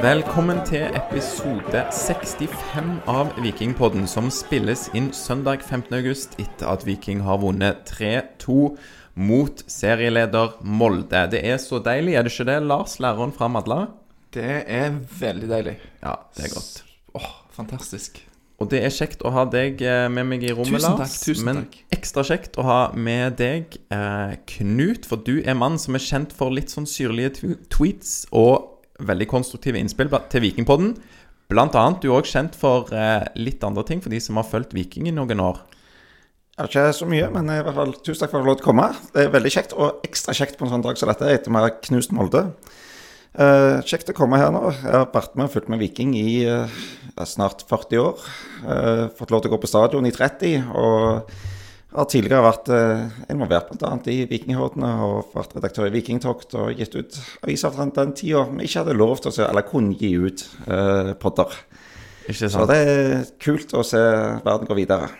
Velkommen til episode 65 av Vikingpodden, som spilles inn søndag 15.8 etter at Viking har vunnet 3-2 mot serieleder Molde. Det er så deilig, er det ikke det, Lars, læreren fra Madla? Det er veldig deilig. Ja, det er godt. Åh, fantastisk. Og det er kjekt å ha deg eh, med meg i rommet, Tusen takk, Lars. tusen men takk. ekstra kjekt å ha med deg eh, Knut, for du er mann som er kjent for litt sånn syrlige tweets og veldig konstruktive innspill til Vikingpodden. Blant annet, du er òg kjent for eh, litt andre ting for de som har fulgt Viking i noen år. Ja, ikke så mye, men i hvert fall tusen takk for at jeg fikk lov til å komme. Det er veldig kjekt, og ekstra kjekt på en sånn dag som dette, etter vi har knust Molde. Eh, kjekt å komme her nå. Jeg har vært med og fulgt med Viking i eh, snart 40 år. Eh, fått lov til å gå på stadion i 30, og har tidligere vært eh, involvert bl.a. i Vikinghordene og vært redaktør i Vikingtokt og gitt ut aviser fra den tida vi ikke hadde lov til å se, eller kunne gi ut eh, podder. Så det er kult å se verden gå videre.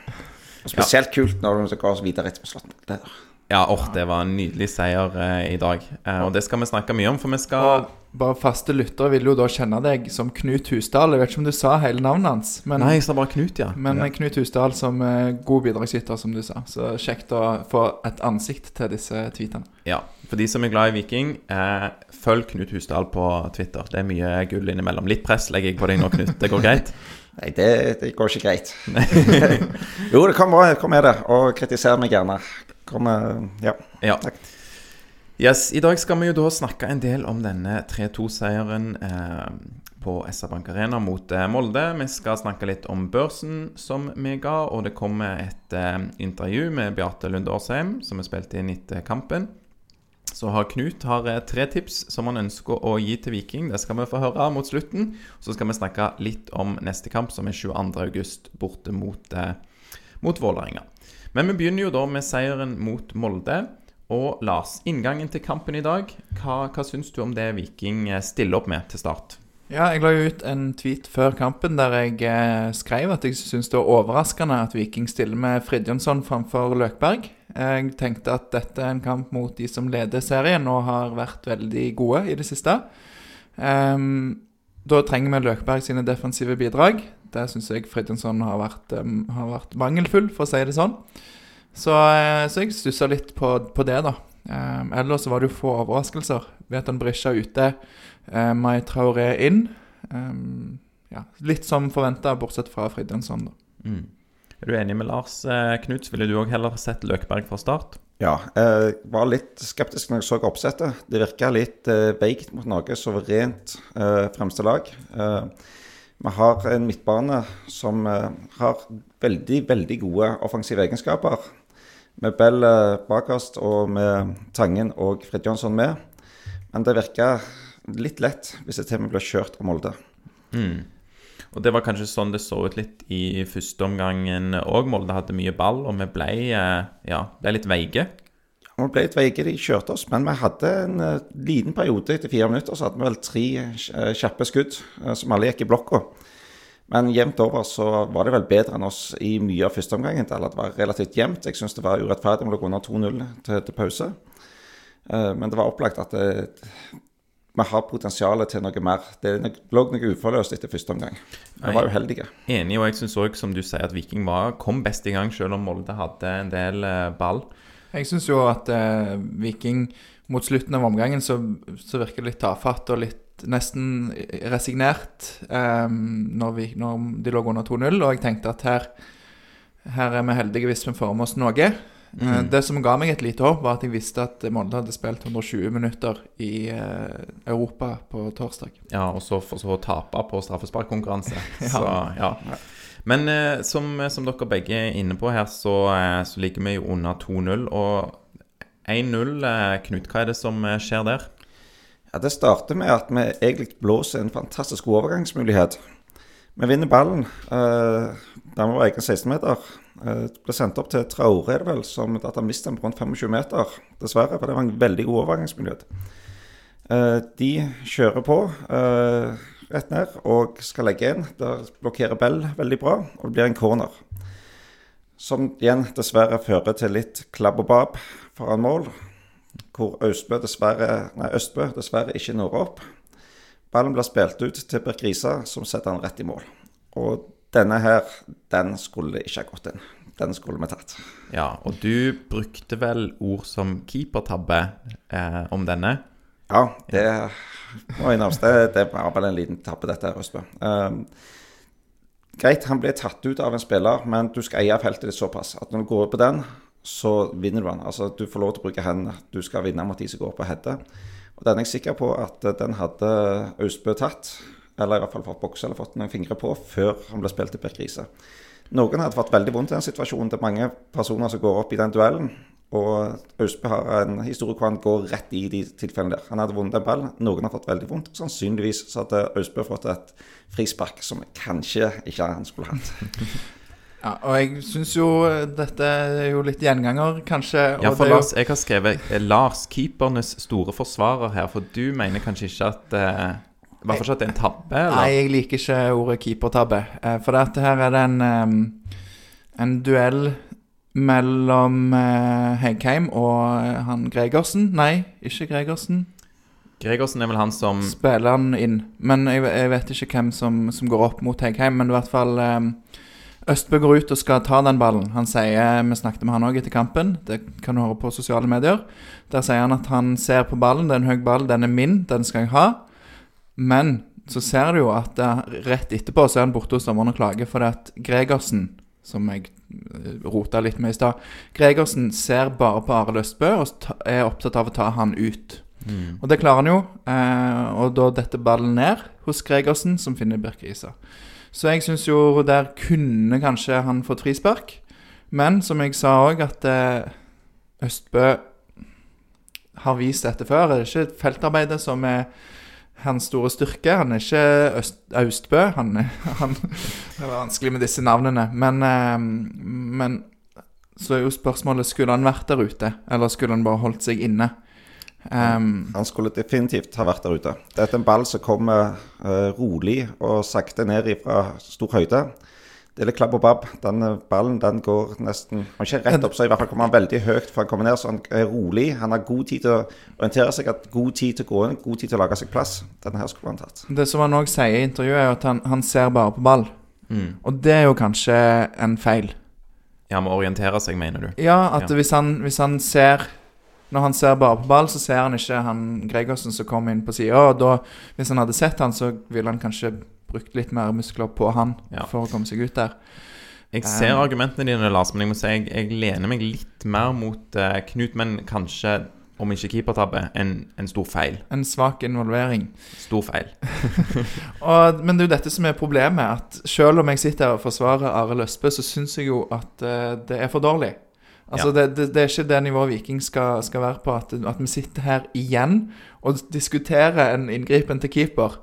Og spesielt kult når de går videre etter slått Molde. Ja, åh, det var en nydelig seier eh, i dag. Eh, og det skal vi snakke mye om, for vi skal Og bare faste lyttere vil jo da kjenne deg som Knut Husdal. Jeg vet ikke om du sa hele navnet hans, men, Nei, jeg sa bare Knut, ja. men Knut Husdal som eh, god bidragsyter, som du sa. Så kjekt å få et ansikt til disse tweetene. Ja, for de som er glad i Viking, eh, følg Knut Husdal på Twitter. Det er mye gull innimellom. Litt press legger jeg på deg nå, Knut. Det går greit? Nei, det, det går ikke greit. jo, det kom. Kom med det. Og kritiser meg gjerne. Eh, ja. Ja. Takk. Yes, I dag skal vi jo da snakke en del om denne 3-2-seieren eh, på SR Bank Arena mot eh, Molde. Vi skal snakke litt om børsen som vi ga, og det kommer et eh, intervju med Beate Lunde Årsheim, som vi spilte inn etter kampen. Så har Knut har eh, tre tips som han ønsker å gi til Viking. Det skal vi få høre mot slutten. Så skal vi snakke litt om neste kamp, som er 22.8 borte mot, eh, mot Vålerenga. Men vi begynner jo da med seieren mot Molde. Og Lars, inngangen til kampen i dag, hva, hva syns du om det Viking eh, stiller opp med til start? Ja, jeg la jo ut en tweet før kampen der jeg eh, skrev at jeg syns det var overraskende at Viking stiller med Fridjonsson framfor Løkberg. Jeg tenkte at dette er en kamp mot de som leder serien og har vært veldig gode i det siste. Um, da trenger vi Løkberg sine defensive bidrag. Der syns jeg Fridtjonsson har har vært mangelfull, for å si det sånn. Så, eh, så jeg stussa litt på, på det, da. Um, ellers var det jo få overraskelser. Veton Brisja ute, uh, Mai Traoré inn. Um, ja, litt som forventa, bortsett fra Fridtjonsson, da. Mm. Er du enig med Lars Knuts? Knut? Ville du òg heller sett Løkberg fra start? ja. Jeg var litt skeptisk når jeg så oppsettet. Det virka litt eh, veikt mot noe suverent eh, fremste lag. Eh, vi har en midtbane som eh, har veldig, veldig gode offensive egenskaper. Med Bell eh, bakerst og med Tangen og Fridtjonsson med. Men det virka litt lett hvis og med ble kjørt av Molde. Mm. Og Det var kanskje sånn det så ut litt i første omgangen òg. Molde hadde mye ball, og vi ble, eh, ja, ble litt veike. Vi ble litt veike, de kjørte oss, men vi hadde en eh, liten periode etter fire minutter. Så hadde vi vel tre eh, kjappe skudd eh, som alle gikk i blokka. Men jevnt over så var det vel bedre enn oss i mye av førsteomgangen. Eller det var relativt jevnt. Jeg syns det var urettferdig om det lå under 2-0 til, til pause. Men det var opplagt at det, vi har potensial til noe mer. Det lå noe uforløst etter første omgang. Vi var uheldige. Enig, og jeg syns òg, som du sier, at Viking var, kom best i gang, selv om Molde hadde en del ball. Jeg syns jo at eh, Viking mot slutten av omgangen så, så virker det litt tafatt og litt nesten resignert eh, når, vi, når de lå under 2-0. Og jeg tenkte at her, her er vi heldige hvis vi får med oss noe. Mm. Det som ga meg et lite håp, var at jeg visste at Molde hadde spilt 120 minutter i eh, Europa på torsdag. Ja, og så for så tape på straffesparkkonkurranse. Ja. Så, ja. Men eh, som, som dere begge er inne på her, så, eh, så ligger vi jo under 2-0. Og 1-0, eh, Knut, hva er det som eh, skjer der? Ja, Det starter med at vi egentlig blåser en fantastisk god overgangsmulighet. Vi vinner ballen. Eh, der vi var egen 16-meter. Eh, ble sendt opp til Traore, er det vel, som at han mistet den på rundt 25 meter. Dessverre, for det var en veldig god overgangsmulighet. Eh, de kjører på eh, rett ned og skal legge inn. Der blokkerer Bell veldig bra, og det blir en corner. Som igjen dessverre fører til litt klabb og bab foran mål hvor Østbø dessverre, nei, Østbø dessverre ikke når opp. Ballen blir spilt ut til Birk Risa, som setter han rett i mål. Og denne her, den skulle ikke ha gått inn. Den skulle vi tatt. Ja, og du brukte vel ord som keepertabbe eh, om denne? Ja, det må innrømmes. Det, det var vel en liten tabbe, dette her, Østbø. Um, greit, han ble tatt ut av en spiller, men du skal eie feltet ditt såpass at når du går på den, så vinner du den. Altså, du får lov til å bruke hendene. Du skal vinne mot de som går på hedde. Og den er jeg sikker på at den hadde Austbø tatt, eller i hvert fall fått bokse eller fått noen fingre på, før han ble spilt til Per Grise. Noen hadde fått veldig vondt i den situasjonen. Det er mange personer som går opp i den duellen. Og Austbø har en historie hvor han går rett i de tilfellene der. Han hadde vunnet en ball, noen har fått veldig vondt. Sannsynligvis så hadde Austbø fått et frispark som kanskje ikke han skulle hatt. Ja, og jeg syns jo dette er jo litt gjenganger, kanskje. Ja, for det er jo- Lars, jeg har skrevet eh, Lars, keepernes store forsvarer her, for du mener kanskje ikke at eh, I hvert fall ikke at det er en tabbe? Nei, jeg liker ikke ordet keepertabbe. Eh, For dette her er det en, en duell mellom eh, Heggheim og eh, han Gregersen. Nei, ikke Gregersen. Gregersen er vel han som Spiller han inn. Men jeg, jeg vet ikke hvem som, som går opp mot Hegheim. Men i hvert fall em, Østbø går ut og skal ta den ballen. Han sier, Vi snakket med han òg etter kampen, det kan du høre på sosiale medier. Der sier han at han ser på ballen, det er en høy ball, den er min, den skal jeg ha. Men så ser du jo at eh, rett etterpå så er han borte hos dommeren og klager fordi at Gregersen, som jeg eh, rota litt med i stad Gregersen ser bare på Arild Østbø og er opptatt av å ta han ut. Og det klarer han jo, eh, og da detter ballen ned hos Gregersen, som finner Birk Risa. Så jeg syns jo der kunne kanskje han fått frispark. Men som jeg sa òg, at eh, Østbø har vist dette før. Det er ikke et feltarbeide som er hans store styrke. Han er ikke Øst, Austbø. Han, han, det var vanskelig med disse navnene. Men, eh, men så er jo spørsmålet skulle han vært der ute, eller skulle han bare holdt seg inne? Um, Han skulle definitivt ha vært der ute. Dette er en ball som kommer uh, rolig og sakte ned fra stor høyde. Det er litt klabb og babb. Den eh, ballen den går nesten Han er ikke rett opp, så i hvert fall kommer han veldig høyt For han kommer ned. Så han er rolig. Han har god tid til å orientere seg, god tid til å gå inn, god tid til å lage seg plass. Denne her skulle han tatt. det som han òg sier i intervjuet, er jo at han, han ser bare på ball. Og det er jo kanskje en feil. Ja, må orientere seg, mener du? Ja, at Ja. Hvis, han, hvis han ser Når han ser bare på ball, så ser han ikke han Gregersen som kommer inn på sida. Og da, hvis han hadde sett han, så ville han kanskje brukt litt mer muskler på han Ja. for å komme seg ut der. Jeg ser Um, argumentene dine, Lars, men jeg må si jeg, jeg lener meg litt mer mot uh, Knut, men kanskje, om ikke keepertabbe, en, en stor feil. En svak involvering. Stor feil. Og, men det er jo dette som er problemet. At selv om jeg sitter her og forsvarer Arild Østbø, så syns jeg jo at uh, det er for dårlig. Altså, det, det, det er ikke det nivået Viking skal, skal være på. At, at vi sitter her igjen og diskuterer en inngripen til keeper.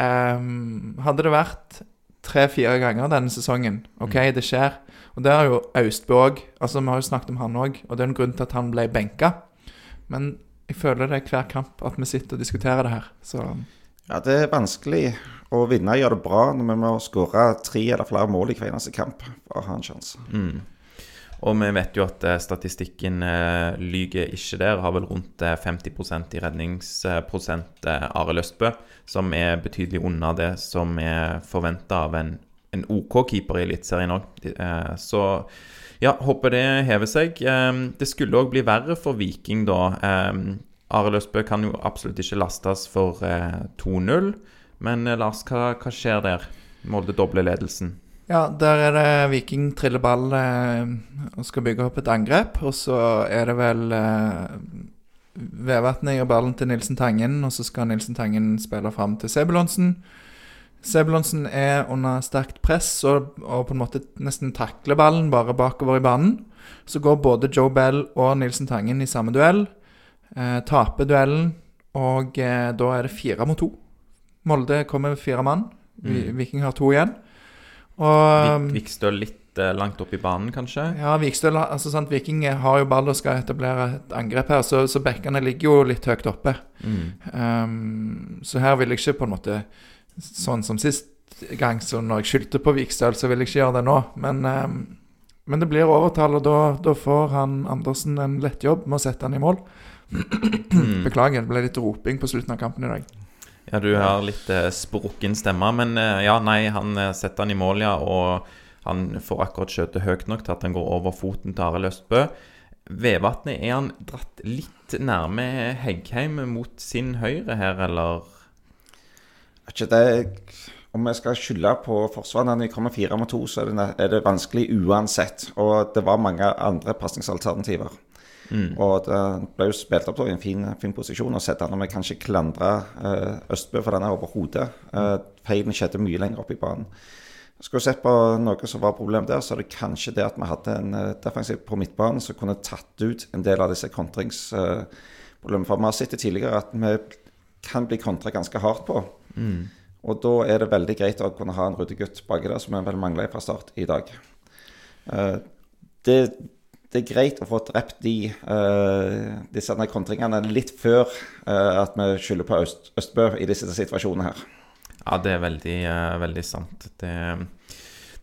Ehm, hadde det vært tre-fire ganger denne sesongen OK, det skjer. Og det har jo Austbø òg. Altså, vi har jo snakket om han òg, og det er en grunn til at han ble benka. Men jeg føler det er hver kamp at vi sitter og diskuterer det her. Så Ja, det er vanskelig å vinne og gjøre det bra når vi må skåre tre eller flere mål i hver eneste kamp for å ha en sjanse. Og vi vet jo at eh, statistikken eh, lyger ikke der. Har vel rundt eh, 50% i redningsprosent eh, Arild Østbø, som er betydelig unna det som er forventa av en, en OK keeper i Eliteserien òg. Eh, så ja, håper det hever seg. Eh, det skulle òg bli verre for Viking da. Eh, Arild Østbø kan jo absolutt ikke lastes for eh, 2-0. Men eh, Lars, hva, hva skjer der? Molde dobler ledelsen. Ja, der er det Viking triller ball eh, og skal bygge opp et angrep. Og så er det vel eh, Vevatnet gir ballen til Nilsen Tangen, og så skal Nilsen Tangen spille fram til Sebulonsen. Sebulonsen er under sterkt press og, og på en måte nesten takler ballen bare bakover i banen. Så går både Joe Bell og Nilsen Tangen i samme duell. Eh, taper duellen, og eh, da er det fire mot to. Molde kommer med fire mann. Mm. Viking har to igjen. Og Vik, Vikstøl litt eh, langt opp i banen, kanskje? ja, Vikstøl, altså sant, Viking har jo ball og skal etablere et angrep her, så, så bekkene ligger jo litt høyt oppe. Um, så her vil jeg ikke på en måte Sånn som sist gang, så når jeg skyldte på Vikstøl, så vil jeg ikke gjøre det nå. Men, um, men det blir overtall, og da, da får han Andersen en lettjobb med å sette han i mål. Beklager, det ble litt roping på slutten av kampen i dag. Ja, du har litt eh, sprukken stemme, men eh, ja, nei, han eh, setter han i mål, ja. Og han får akkurat skjøtet høyt nok til at han går over foten til Arild Østbø. Vevatnet, er han dratt litt nærme Heggheim mot sin høyre her, eller? Vet ikke det Om jeg skal skylde på forsvaret når de kommer fire mot to, så er det, er det vanskelig uansett. Og det var mange andre pasningsalternativer. Og det ble jo spilt opp i en fin, fin posisjon. Og sett an vi kan ikke klandre eh, Østbø for denne overhodet. Eh, feilen skjedde mye lenger opp i banen. Skulle vi sett på noe som var problemet der, så er det kanskje det at vi hadde en eh, defensiv på midtbanen som kunne tatt ut en del av disse kontringsproblemene. For vi har sett det tidligere at vi kan bli kontra ganske hardt på. Og da er det veldig greit å kunne ha en ryddegutt baki der, som vi vel mangler fra start i dag. Eh, det, det er greit å få drept de, uh, disse kontringene litt før uh, at vi skylder på Øst, Østbø i disse situasjonene her. Ja, det er veldig, uh, veldig sant. Det,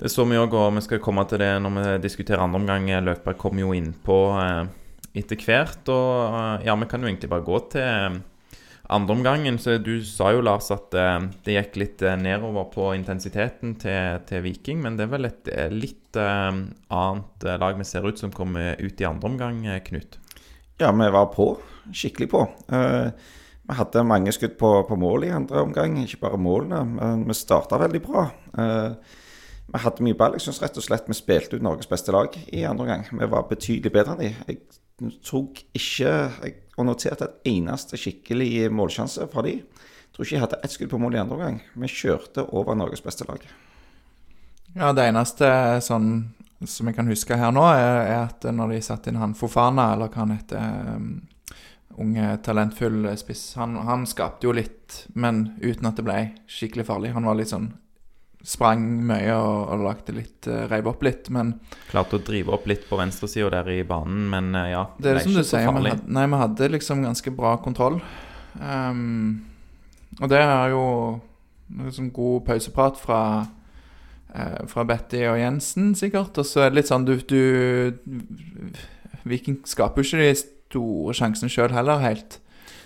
det så vi òg, og vi skal komme til det når vi diskuterer andre omgang. Løkberg kommer jo innpå uh, etter hvert. Og ja, vi kan jo egentlig bare gå til andre omgangen. Så du sa jo, Lars, at eh, det gikk litt eh, nedover på intensiteten til, til Viking. Men det er vel et eh, litt annet lag vi ser ut som kommer ut i andre omgang, Knut? Ja, vi var på. Skikkelig på. Vi hadde mange skudd på, på mål i andre omgang, ikke bare målene. Men vi starta veldig bra. Vi hadde mye ball. Jeg syns rett og slett vi spilte ut Norges beste lag i andre omgang. Vi var betydelig bedre enn de. Jeg tok ikke jeg, og noterte et eneste skikkelig målsjanse fra de. Tror ikke jeg hadde ett skudd på mål i andre omgang. Vi kjørte over Norges beste lag. Ja, det eneste sånn som jeg kan huske her nå, er at når de satte inn han Fofana, eller hva han heter, um, unge, talentfull spiss, han, han skapte jo litt, men uten at det ble skikkelig farlig. Han var litt sånn Sprang mye og, og lagde litt, uh, reiv opp litt, men Klarte å drive opp litt på venstresida der i banen, men uh, ja Det er ble som ikke du så sier, vi hadde, nei, vi hadde liksom ganske bra kontroll. Um, og det er jo liksom god pauseprat fra uh, Fra Betty og Jensen, sikkert. Og så er det litt sånn du, du Viking skaper jo ikke de store sjansene sjøl heller, helt.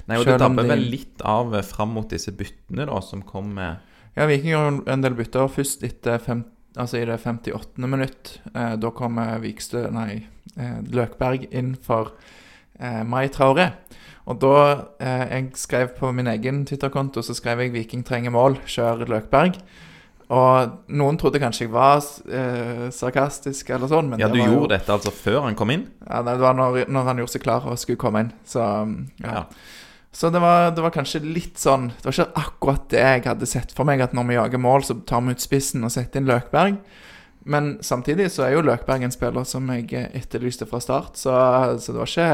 Nei, og det dabber vel litt av eh, fram mot disse byttene da, som kom med Ja, Viking gjør en del bytter først etter fem, altså i det 58. minutt. Eh, da kommer Vikstø, nei, eh, Løkberg inn for eh, Mai Traore. Og da eh, jeg skrev på min egen Twitter-konto, så skrev jeg 'Viking trenger mål, kjør Løkberg'. Og noen trodde kanskje jeg var eh, sarkastisk eller sånn, men Ja, du gjorde jo- gjorde dette altså før han kom inn? Ja, det var når, når han gjorde seg klar og skulle komme inn. Så ja. Ja. Så det var, det var kanskje litt sånn Det var ikke akkurat det jeg hadde sett for meg, at når vi jager mål, så tar vi ut spissen og setter inn Løkberg. Men samtidig så er jo Løkberg en spiller som jeg etterlyste fra start, så, så det var ikke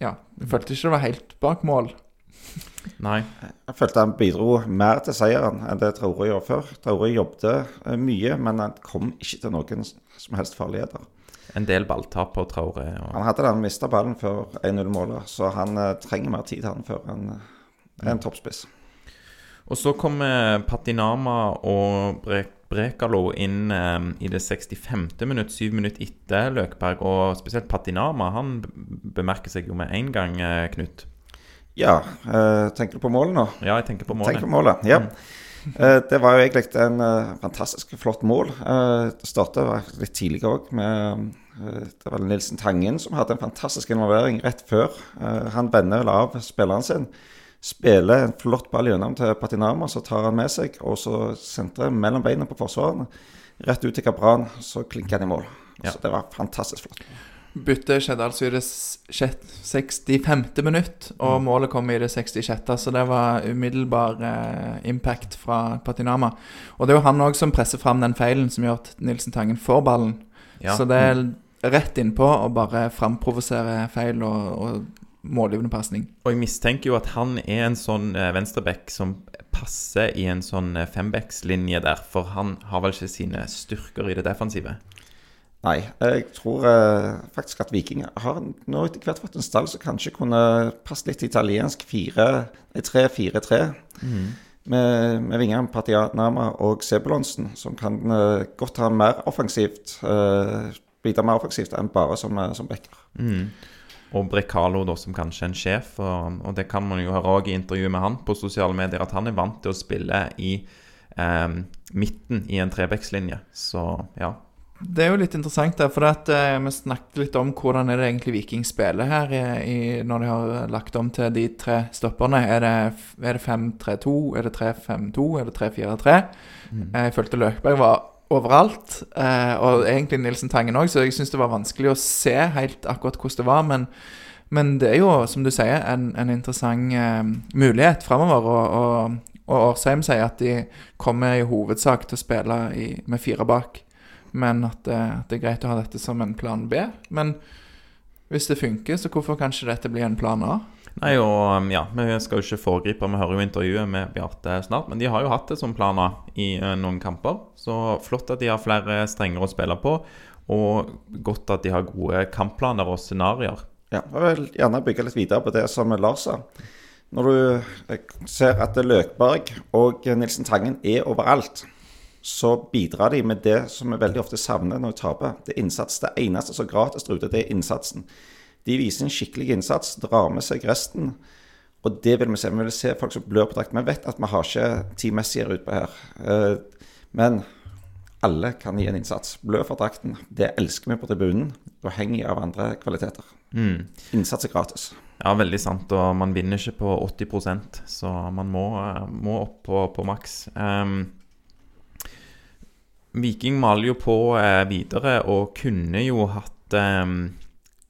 Ja, jeg følte ikke det var helt bak mål. Nei. Jeg følte han bidro mer til seieren enn det Traore gjorde før. Traore jobbet eh, mye, men han kom ikke til noen som helst farligheter. En del balltap på Traore. Og... Han hadde den mista ballen før 1-0-målet, så han eh, trenger mer tid han før han eh, er en toppspiss. Og så kommer Patinama og Brek Brekalo inn eh, i det 65. minutt, syv minutt etter Løkberg. Og spesielt Patinama, han bemerker seg jo med en gang, eh, Knut. Ja, eh, tenker du på målet nå? Ja, jeg tenker på målet. Tenker på målet, ja. Eh, det var jo egentlig en eh, fantastisk flott mål. Eh, det startet litt tidlig òg med eh, Det var Nilsen Tangen som hadde en fantastisk involvering rett før. Eh, han vender vel av spilleren sin. Spiller en flott ball gjennom til Patinama, så tar han med seg. Og så sentrer mellom beina på forsvarerne. Rett ut til Kabran, så klinker han i mål. Så det var fantastisk flott. Byttet skjedde altså i det 65. minutt, og målet kom i det 66., så det var umiddelbar eh, impact fra Patinama. Og det er jo han òg som presser fram den feilen som gjør at Nilsen Tangen får ballen. Ja. Så det er rett innpå og bare framprovosere feil og, og målgivende pasning. Og jeg mistenker jo at han er en sånn eh, venstreback som passer i en sånn eh, fembackslinje der, for han har vel ikke sine styrker i det defensive. Nei, jeg tror eh, faktisk at Viking har nå etter hvert fått en stall som kanskje kunne passe litt italiensk 3-4-3. Med, med vingene Patianama og Sebulonsen, som kan eh, godt ha mer offensivt eh, Bidra mer offensivt enn bare som, eh, som backer. og Brekalo da som kanskje er en sjef. Og, og det kan man jo høre òg i intervjuet med han på sosiale medier, at han er vant til å spille i eh, midten i en trebekslinje. Så ja. Det er jo litt interessant, der, for at, eh, vi snakket litt om hvordan er det egentlig Viking spiller her i, i, når de har lagt om til de tre stopperne. Er det, er 5-3-2, er det 3-5-2, er det 3-4-3? Jeg følte Løkberg var overalt, eh, og egentlig Nilsen Tangen òg, så jeg syns det var vanskelig å se helt akkurat hvordan det var. Men, men det er jo, som du sier, en, en interessant eh, mulighet framover. Og, og, og Årsheim sier at de kommer i hovedsak til å spille i, med fire bak, men at, det, at det er greit å ha dette som en plan B. Men hvis det funker, så hvorfor kan ikke dette bli en plan A? Nei, og um, ja, Vi skal jo ikke foregripe, vi hører jo intervjuet med Bjarte snart. Men de har jo hatt det som plan A i uh, noen kamper. Så flott at de har flere strenger å spille på. Og godt at de har gode kampplaner og scenarioer. Ja, jeg vil gjerne bygge litt videre på det som Lars sa. Når du eh, ser at Løkberg og Nilsen Tangen er overalt, så bidrar de med det som vi veldig ofte savner når vi taper. Det er innsats. Det eneste som er gratis der ute, det er innsatsen. De viser en skikkelig innsats, drar med seg resten. Og det vil vi se. Vi vil se folk som blør på drakt. Vi vet at vi har ikke ti Messier utpå her. Eh, Men alle kan gi en innsats. Blø for drakten. Det elsker vi på tribunen, uavhengig av andre kvaliteter. Innsats er gratis. Ja, veldig sant. Og man vinner ikke på 80% så man må, uh, må opp på, på maks. Um, Viking maler jo på uh, videre og kunne jo hatt um,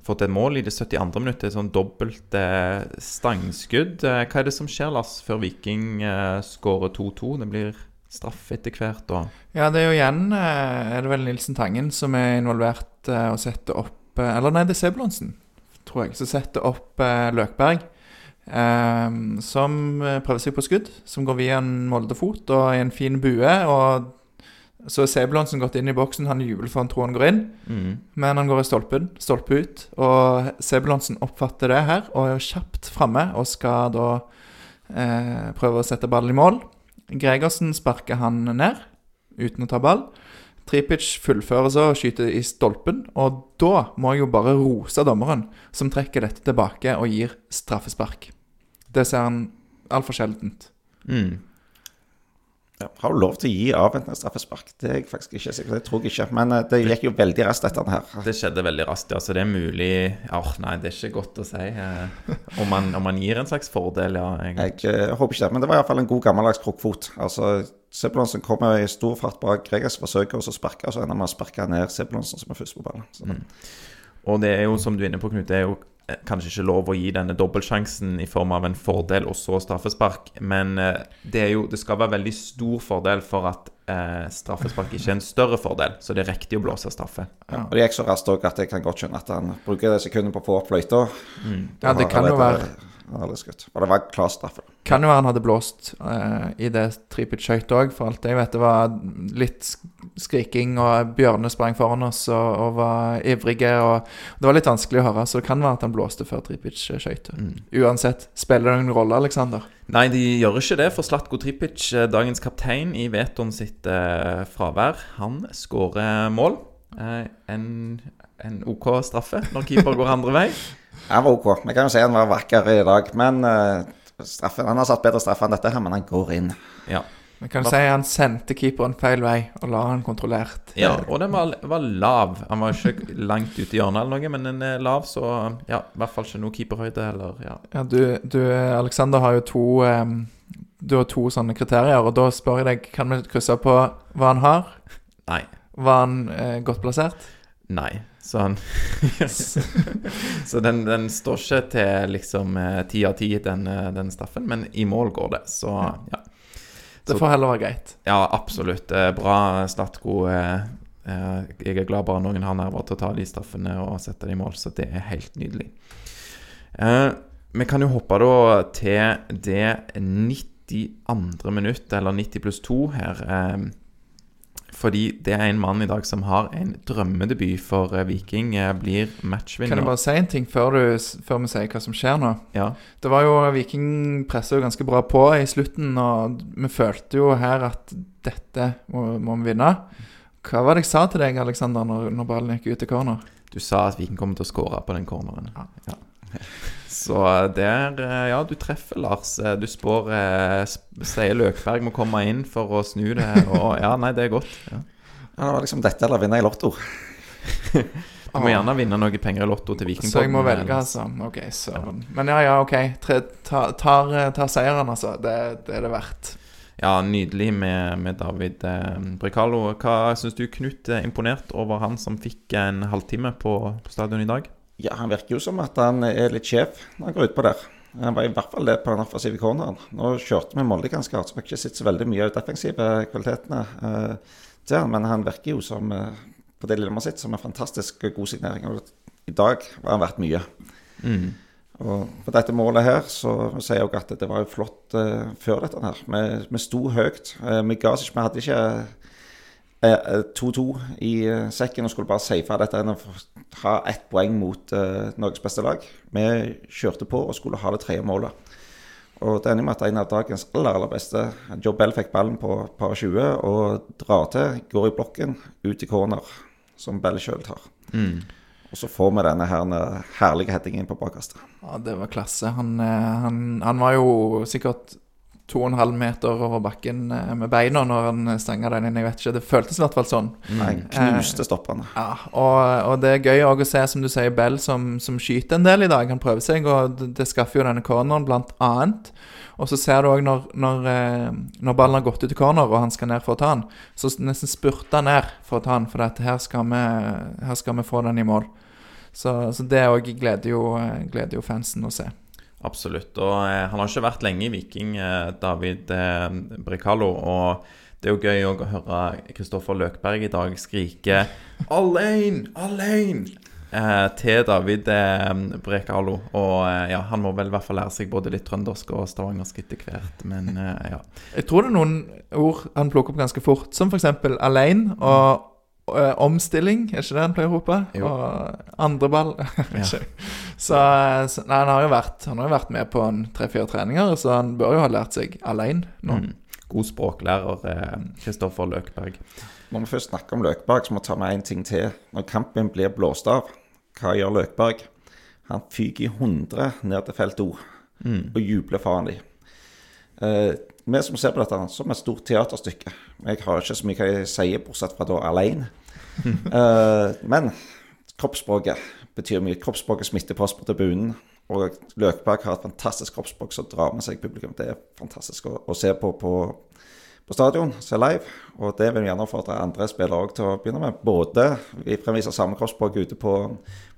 fått et mål i det 72. minuttet. Sånn dobbelt eh, stangskudd. Uh, hva er det som skjer, Lars, før Viking eh, skårer 2-2? Det blir straffe etter hvert. da? Ja, det er jo igjen eh, Er det vel Nilsen Tangen som er involvert eh, og setter opp eh, Eller nei, det er Sebulonsen, tror jeg, som setter opp eh, Løkberg. eh, som eh, prøver seg på skudd, som går via en Molde-fot og i en fin bue. Og så Sebulonsen gått inn i boksen, han jubler for han tror han går inn. Mm. Men han går i stolpen, stolpe ut. Og Sebulonsen oppfatter det her og er kjapt framme og skal da eh, prøve å sette ballen i mål. Gregersen sparker han ned uten å ta ball. Tripic fullfører så og skyter i stolpen, og da må jeg jo bare rose dommeren, som trekker dette tilbake og gir straffespark. Det ser han altfor sjeldent. Mm. Ja, har du lov til å gi avventende straffespark? Det er jeg faktisk ikke sikker på. Det tror jeg ikke. Men eh, det gikk jo veldig raskt, dette her. Det skjedde veldig raskt, ja. Så det er mulig Åh, nei, det er ikke godt å si. Eh, om, man, om man gir en slags fordel, ja. Jeg, Jeg eh, håper ikke det. Men det var iallfall en god gammeldags krukkfot. Altså, Sebulonsen kommer i stor fart bak Gregers, forsøker å sparke, og så ender man å sparke ned Sebulonsen, som er først på ballen. Så, Og det er jo, som du er inne på, Knut, det er jo kanskje ikke lov å gi denne dobbeltsjansen i form av en fordel og så straffespark, men eh, det er jo Det skal være veldig stor fordel for at eh, straffespark ikke er en større fordel, så det er riktig å blåse straffe. ja. Og det gikk så raskt òg at jeg kan godt skjønne at han bruker det sekundet på å få opp fløyta. Ja, det kan jo være Aldri skutt. Og det var klar straffe. Kan jo være han hadde blåst uh, i det Tripic skøyt òg, for alt jeg vet. Det var litt skriking, og bjørnene sprang foran oss og, og var ivrige. Og det var litt vanskelig å høre, så det kan være at han blåste før Tripic Mm. Uansett, spiller det noen rolle, Aleksander? Nei, de gjør ikke det, for Slatko Tripic, eh, dagens kaptein i Veton sitt uh, fravær, han skårer mål. Uh, en, en OK straffe når keeper går andre vei. Han var OK. Vi kan jo si han var vakker i dag. Men eh, straffen, han har satt bedre straffe enn dette her, men han går inn. Ja. Vi kan si han sendte keeperen feil vei og la han kontrollert. Ja, og den var, var lav. Han var ikke langt ute i hjørnet eller noe, men den er lav, så ja, i hvert fall ikke noe keeperhøyde heller. ja. Ja, du, du Alexander har jo to um, Du har to sånne kriterier, og da spør jeg deg Kan vi krysse på hva han har? Nei. Var han eh, godt plassert? Nei. Så han Så den, den står ikke til liksom eh, ti av ti, den, eh, den straffen, men i mål går det, så ja. Det får heller være greit. Ja, absolutt. Eh, Bra, Statko. Jeg er glad bare noen har nerver til å ta de straffene og sette dem i mål, så det er helt nydelig. Vi kan jo hoppe da til det 92. minutt, eller 90 pluss 2 her. Eh, Fordi det er en mann i dag som har en drømmedebut for eh, Viking. eh, Blir matchvinner. Kan jeg bare si en ting før, du, før vi sier hva som skjer nå? Ja. Det var jo Viking pressa jo ganske bra på i slutten, og vi følte jo her at dette må, må vi vinne. Hva var det jeg sa til deg, Alexander, når, når ballen gikk ut til corner? Du sa at Viking kommer til å skåre på den corneren. Ja. Ja. Så der eh, Ja, du treffer, Lars. Eh, Du spår eh, Sier Løkberg må komme inn for å snu det. Og ja, nei, det er godt. Ja. Ja, det var liksom dette eller vinne i Lotto. Du må gjerne vinne noe penger i Lotto til Viking. Så jeg må velge, altså. Ok, søren. Men ja, ja, ok. Tre, ta, tar, tar seieren, altså. Det, det er det verdt. Ja, nydelig med, med David eh, Brekalo. Hva syns du, Knut, er imponert over han som fikk en halvtime på, på stadion i dag? Ja, Han virker jo som at han er litt sjef når han går utpå der. Han var i hvert fall det på den offensive corneren. Nå kjørte vi Molde ganske hardt, så vi har ikke sett så veldig mye av de defensive kvalitetene eh, til han, men han virker jo som, eh, på det lille man sitt, som en fantastisk god signering. Og i dag var han verdt mye. Mm. Og på dette målet her så sier jeg også at det var jo flott eh, før dette her. Vi, vi sto høyt. Eh, vi ga oss ikke, vi hadde ikke eh, eh, 2-2 i eh, sekken og skulle bare safe dette ha ett poeng mot uh, Norges beste lag. Vi kjørte på og skulle ha det tredje målet. Og det ender med at en av dagens aller aller beste, Joe Bell, fikk ballen på par 20 og drar til, går i blokken, ut i corner, som Bell sjøl tar. Mm. Og så får vi denne her herlige headingen på bakkastet. Ja, det var klasse. Han, eh, han, han var jo sikkert to og en halv meter over bakken eh, med beina når han stanga den inn. Jeg vet ikke, Det føltes i hvert fall sånn. Han knuste stoppene Ja, og, og det er gøy å se, som du sier, Bell som, som skyter en del i dag. Han prøver seg, og det, skaffer jo denne corneren, blant annet. Og så ser du òg når, når, eh, når ballen har gått ut i corner, og han skal ned for å ta den, så nesten spurter han ned for å ta den, for her, skal vi, her skal vi få den i mål. Så, så det òg gleder, jo- gleder jo fansen å se. Absolutt. Og eh, han har ikke vært lenge i Viking, eh, David eh, Brekalo. Og det er jo gøy å høre Kristoffer Løkberg i dag skrike 'Alein! Alein!' Til David Brekalo. Og ja, han må vel i hvert fall lære seg både litt trøndersk og stavangersk etter hvert. Men ja. Jeg tror det er noen ord han plukker opp ganske fort, som f.eks. 'alein' og omstilling. Er ikke det han pleier å rope? Jo. Og andreball. Ja. så, så nei, han har jo vært Han har jo vært med på en tre-fire treninger, så han bør jo ha lært seg aleine nå. Mm. God språklærer, eh, Kristoffer Løkberg. Når vi først snakker om Løkberg, så må vi ta med én ting til. Når kampen blir blåst av, hva gjør Løkberg? Han fyker i 100 ned til felt O og jubler foran dem. Eh, vi som ser på dette, som et stort teaterstykke. Jeg har ikke så mye hva jeg sier, bortsett fra da alene. uh, men kroppsspråket betyr mye. Kroppsspråket smitter på oss på tribunen. Og Løkberg har et fantastisk kroppsspråk som drar med seg publikum. Det er fantastisk å, å se på på, på stadion, se live. Og det vil vi gjerne oppfordre andre spillere også til å begynne med. Både vi fremviser samme kroppsspråk ute på,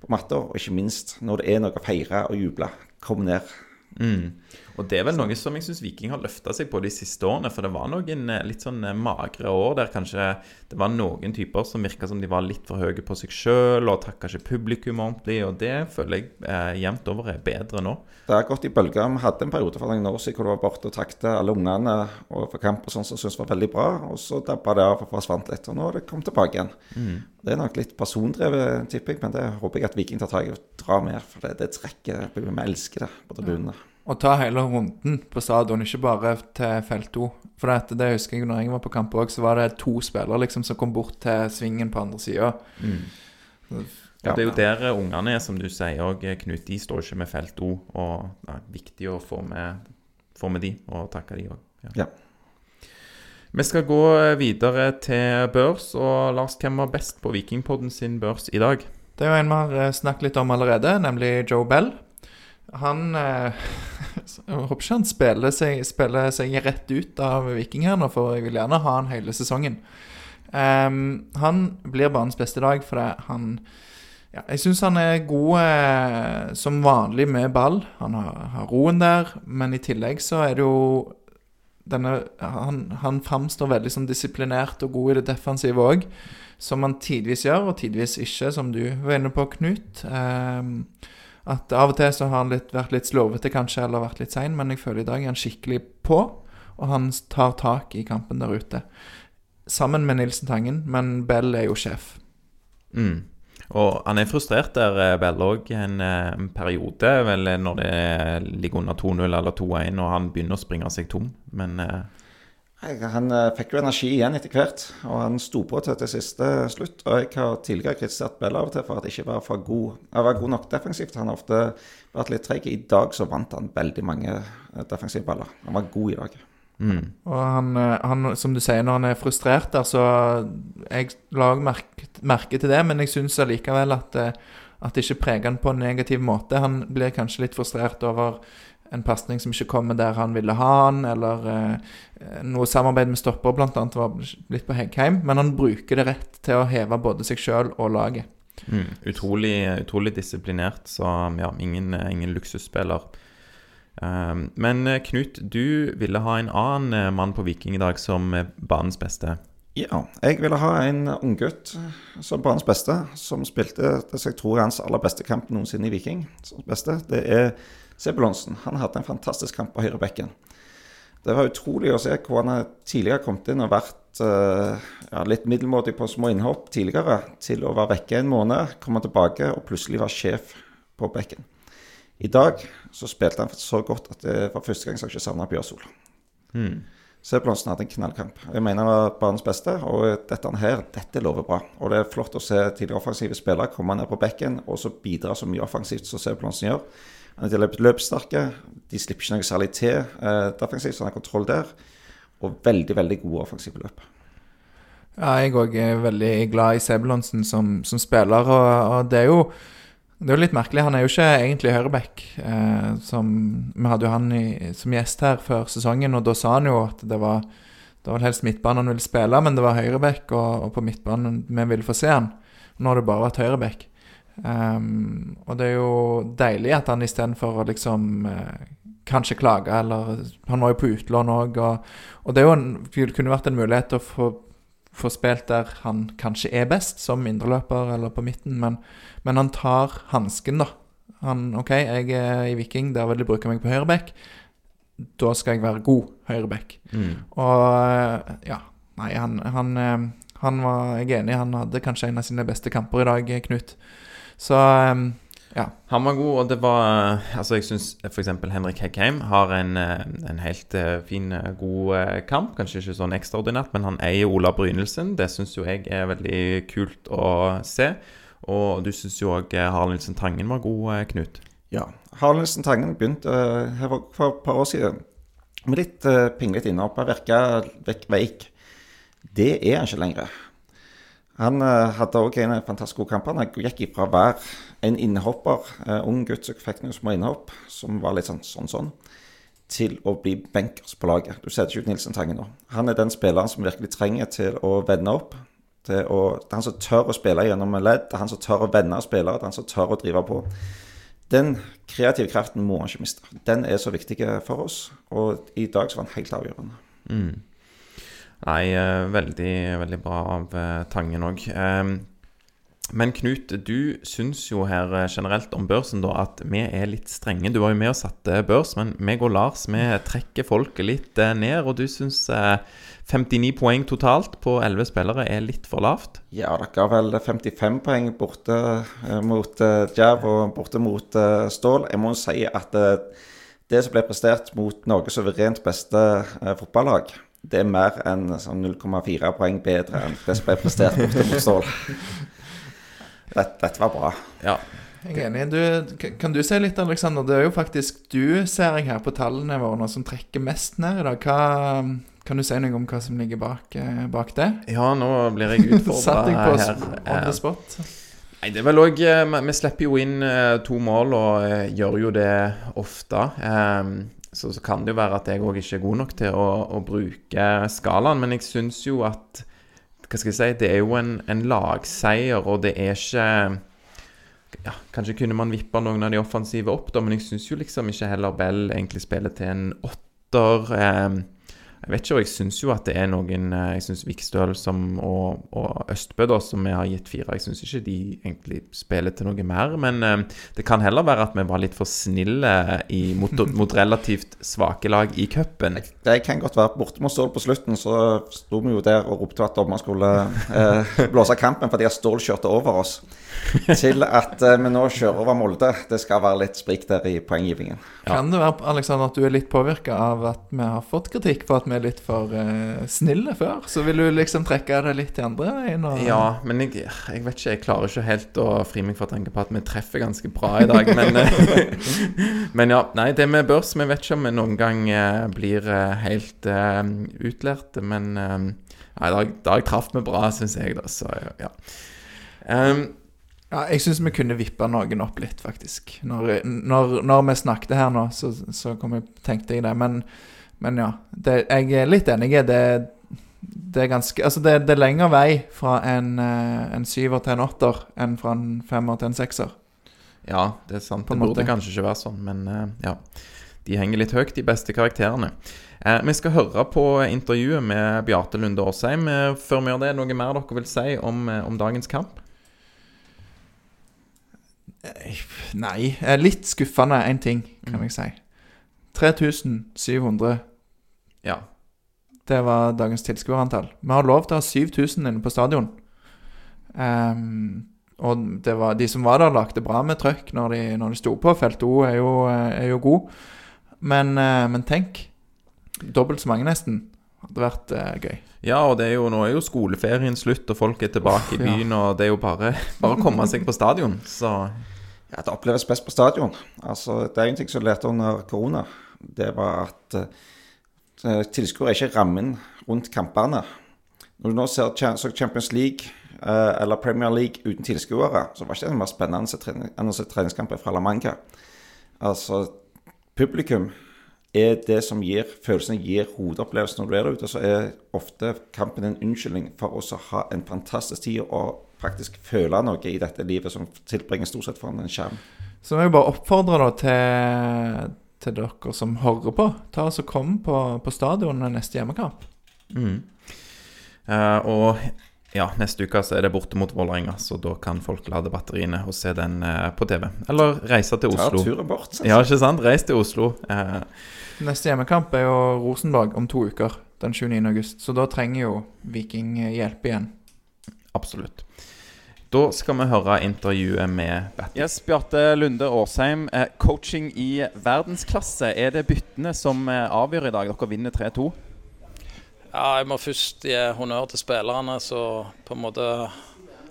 på matta, og ikke minst når det er noe å feire og juble. Kom ned. Mm. Og det er vel noe som jeg syns Viking har løfta seg på de siste årene. For det var noen eh, litt sånn eh, magre år der kanskje det var noen typer som virka som de var litt for høye på seg sjøl og takka ikke publikum ordentlig. Og det føler jeg eh, jevnt over er bedre nå. Det har gått i bølger. Vi hadde en periode for noen år siden hvor det var borte og takte alle ungene og for kamp og sånn som syntes var veldig bra. Og så dabba det av og forsvant litt. Og nå har det kommet tilbake igjen. Det er nok litt persondrevet, tipper jeg, men det håper jeg at Viking tar tak i og drar mer, For det, det trekker Vi elsker det på tribunene. Og ta hele runden på stadion, ikke bare til felt 2. For det, det husker jeg når jeg var på kamp òg, så var det to spillere liksom som kom bort til svingen på andre sida. Og det er jo der eh, ungene er, som du sier òg, Knut. De står ikke med felt O. Og det er viktig å få med, få med de, og takke de òg. Ja. Vi skal gå videre til børs. Og Lars, hvem var best på Vikingpodden sin børs i dag? Det er jo en vi har eh, snakket litt om allerede, nemlig Joe Bell. Han eh, Jeg håper ikke han spiller seg, spiller seg rett ut av Viking her for jeg vil gjerne ha han hele sesongen. Um, han blir banens beste i dag fordi han ja, Jeg syns han er god eh, som vanlig med ball. Han har, har roen der, men i tillegg så er det jo denne, han, han framstår veldig som disiplinert og god i det defensive òg. Som han tidvis gjør, og tidvis ikke, som du var inne på, Knut. Ehm, at av og til så har han litt, vært litt slurvete kanskje, eller vært litt sein, men jeg føler i dag er han skikkelig på, og han tar tak i kampen der ute. Sammen med Nilsen Tangen, men Bell er jo sjef. Mm. Og han er frustrert der, eh, Bell òg, en, eh, en periode, vel når det ligger under 2-0 eller 2-1, og han begynner å springe seg tom. Men eh, Han eh, fikk jo energi igjen etter hvert, og han sto på til til siste slutt. Og jeg har tidligere kritisert Bell av og til for at han ikke var, for god, var god nok defensivt. Han har ofte vært litt treg. I dag så vant han veldig mange eh, defensive baller. Han var god i dag. Og han, eh, han, som du sier, når han er frustrert der, så Jeg la merke, merke til det, men jeg syns allikevel at, at det ikke preger han på en negativ måte. Han blir kanskje litt frustrert over en pasning som ikke kommer der han ville ha han, eller eh, noe samarbeid med stopper annet var litt på Heggheim, men han bruker det rett til å heve både seg sjøl og laget. Mm, utrolig, utrolig disiplinert, så ja, ingen, ingen luksusspiller. Um, men eh, Knut, du ville ha en annen eh, mann på Viking i dag som banens beste. Ja, jeg ville ha en unggutt som banens beste, som spilte det som jeg tror er hans aller beste kamp noensinne i Viking. Som beste. Det er Sebulonsen. Han hadde en fantastisk kamp på høyrebekken. Det var utrolig å se hvor han tidligere har kommet inn og vært eh, ja, litt middelmådig på små innhopp tidligere, til å være vekke en måned, komme tilbake og plutselig være sjef på bekken. I dag så spilte han så godt at det var første gang jeg ikke savna Bjørsol. Sebulonsen hadde en knallkamp. Jeg mener han var banens beste, og dette her, dette lover bra. Og det er flott å se tidligere offensive spillere komme ned på bekken og så bidra så mye offensivt som Sebulonsen gjør. Han er løp- løpssterke, de slipper ikke noe særlig til eh, defensivt, så han har kontroll der. Og veldig, veldig gode offensive løp. Ja, jeg òg er veldig glad i Sebulonsen som, som spiller, og, og det er jo det er jo litt merkelig. Han er jo ikke egentlig høyreback. Eh, vi hadde jo han i, som gjest her før sesongen, og da sa han jo at det var det var helst midtbanen han ville spille, men det var høyreback, og, og på midtbanen vi ville få se han. Nå har det bare vært høyreback. Um, og det er jo deilig at han istedenfor å liksom eh, kanskje klage, eller Han var jo på utlån òg, og, og det en, det kunne vært en mulighet til å få få spilt der han kanskje er best, som indreløper eller på midten, men, men han tar hansken, da. Han OK, jeg er i Viking, der vil de bruke meg på høyreback. Da skal jeg være god høyreback. Og eh, ja, nei, han, han, eh, han var Jeg er enig, han hadde kanskje en av sine beste kamper i dag, Knut. Så eh, ja. Han var god, og det var Altså, jeg syns f.eks. Henrik Heggheim har en, eh, en helt eh, fin, eh, god eh, kamp. Kanskje ikke sånn ekstraordinært, men han eier Ola Brynildsen. Det syns jo jeg er veldig kult å se. Og du syns jo òg Harald Nilsen Tangen var god, eh, Knut. Ja. Haraldsen Tangen begynte eh, her for, for et par år siden med litt uh, pinglete innhopp. Han virka veik. Det er han ikke lenger. Han eh, hadde òg en fantastisk god kamp. Han gikk ifra å være en innhopper, uh, ung gutt som fikk noen små innhopp, som var litt sånn sånn, sånn til å bli bankers på laget. Du setter ikke ut Nilsen Tangen nå. Han er den spilleren som virkelig trenger til å vende opp. Til å, det er han som tør å spille gjennom ledd, det er han som tør å vende spillere, det er han som tør å drive på. Den kreative kraften må han ikke miste. Den er så viktig for oss, og i dag så var han helt avgjørende. Nei, eh, veldig, veldig bra av eh, Tangen òg. Men Knut, du syns jo her eh, generelt om børsen da at vi er litt strenge. Du var jo med og satte børs, men meg og Lars vi trekker folket litt ned. Og du syns eh, 59 poeng totalt på 11 spillere er litt for lavt? Ja, dere har vel 55 poeng borte mot Jav og borte mot Stål. Jeg må jo si at det som ble prestert mot Norges suverent beste fotballag, det er mer enn sånn 0,4 poeng bedre enn det som ble prestert borte mot Stål. Dette, dette var bra. Ja. Jeg er enig. Du, kan du si litt, Alexander? Det er jo faktisk du, ser jeg her på tallene våre nå, som trekker mest ned i dag. Hva, kan du si noe om hva som ligger bak, eh, bak det? ja, nå blir jeg Satt jeg utfordra på her. on Eh, the spot? Nei, det er vel òg Vi slipper jo inn eh, to mål, og eh, gjør jo det ofte. Så, så kan det jo være at jeg òg ikke er god nok til å, å bruke skalaen. Men jeg syns jo at Hva skal jeg si Det er jo en, en lagseier, og det er ikke ja, Kanskje kunne man vippa noen av de offensive opp, da, men jeg syns jo liksom ikke heller Bell egentlig spiller til en åtter. ehm, jeg vet ikke, og jeg syns jo at det er noen eh, Jeg syns Vikstøl som, og, og Østbø, da, som vi har gitt fire Jeg syns ikke de egentlig spiller til noe mer. Men eh, det kan heller være at vi var litt for snille i, mot, mot relativt svake lag i cupen. Det kan godt være. Borte mot Stål på slutten så sto vi jo der og ropte at dommeren skulle eh, blåse kampen fordi Stål kjørte over oss. Til at eh, vi nå kjører over Molde. Det skal være litt sprik der i poenggivingen. Kan det være Alexander, at du er litt påvirka av at vi har fått kritikk for at vi er litt for uh, snille før. Så vil du liksom trekke det litt til andre veien. Og... Ja, men jeg, jeg, vet ikke. Jeg klarer ikke helt å fri meg for å tenke på at vi treffer ganske bra i dag. Men, men ja. Nei, det med børs Vi vet ikke om vi noen gang uh, blir uh, helt utlærte. Men nei, da har jeg traff meg bra, syns jeg, da. Så ja. Um, ja, jeg syns vi kunne vippa noen opp litt, faktisk. Når, når, når vi snakket her nå, så, så jeg, tenkte jeg det. Men, men ja, det, jeg er litt enig. Det, det er ganske Altså, det, det, er lengre vei fra en, eh, en syver til en åtter enn fra en femmer til en sekser. Ja, det er sant. Det burde måte. kanskje ikke være sånn, men eh, ja. De henger litt høyt, de beste karakterene. Eh, vi skal høre på intervjuet med Bjarte Lunde Årsheim. Eh, før vi gjør det, noe mer dere vil si om, om dagens kamp? Nei. Litt skuffende én ting, kan mm. jeg si. 3700. Ja. Det var dagens tilskuerantall. Vi har lov til å ha 7000 inne på stadion. Um, og det var, de som var der, lagde bra med trøkk når de, når de sto på. Felt O er jo, er jo god. Men, uh, men, tenk. Dobbelt så mange, nesten. Hadde vært uh, gøy. Ja, og er jo, nå er jo skoleferien slutt, og folk er tilbake i byen. Ja. Og det er jo bare, bare å komme seg på stadion. Så ja, Det oppleves best på stadion. Altså, det er en ting som lærte under korona. Det var at uh, tilskuere er ikke rammen rundt kampene. Når du nå ser Champions League uh, eller Premier League uten tilskuere, så var det ikke det mer spennende enn å se treningskamper fra La Manga. Altså, publikum er det som gir følelsene, gir hodeopplevelsen når du er der ute. Så er ofte kampen en unnskyldning for å ha en fantastisk tid og faktisk føle noe i dette livet som tilbringer stort sett foran en skjerm. Så jeg vil bare oppfordre da til, til dere som hører på, ta oss og kom på, på stadion neste hjemmekamp. Mm. Uh, og ja, neste uke så er det borte mot Vålerenga, så da kan folk lade batteriene og se den uh, på TV. Eller reise til Oslo. Ta turen bort, Ja, ikke sant? Reis til Oslo. Uh, neste hjemmekamp er jo Rosenborg om to uker, den 29. august. Så da trenger jo Viking hjelp igjen. Absolutt. Da skal vi høre intervjuet med Batty. Yes, Bjarte Lunde Årsheim. Eh, coaching i verdensklasse. Er det byttene som eh, avgjør i dag? Dere vinner 3-2. Ja, jeg må først gi honnør til spillerne som på en måte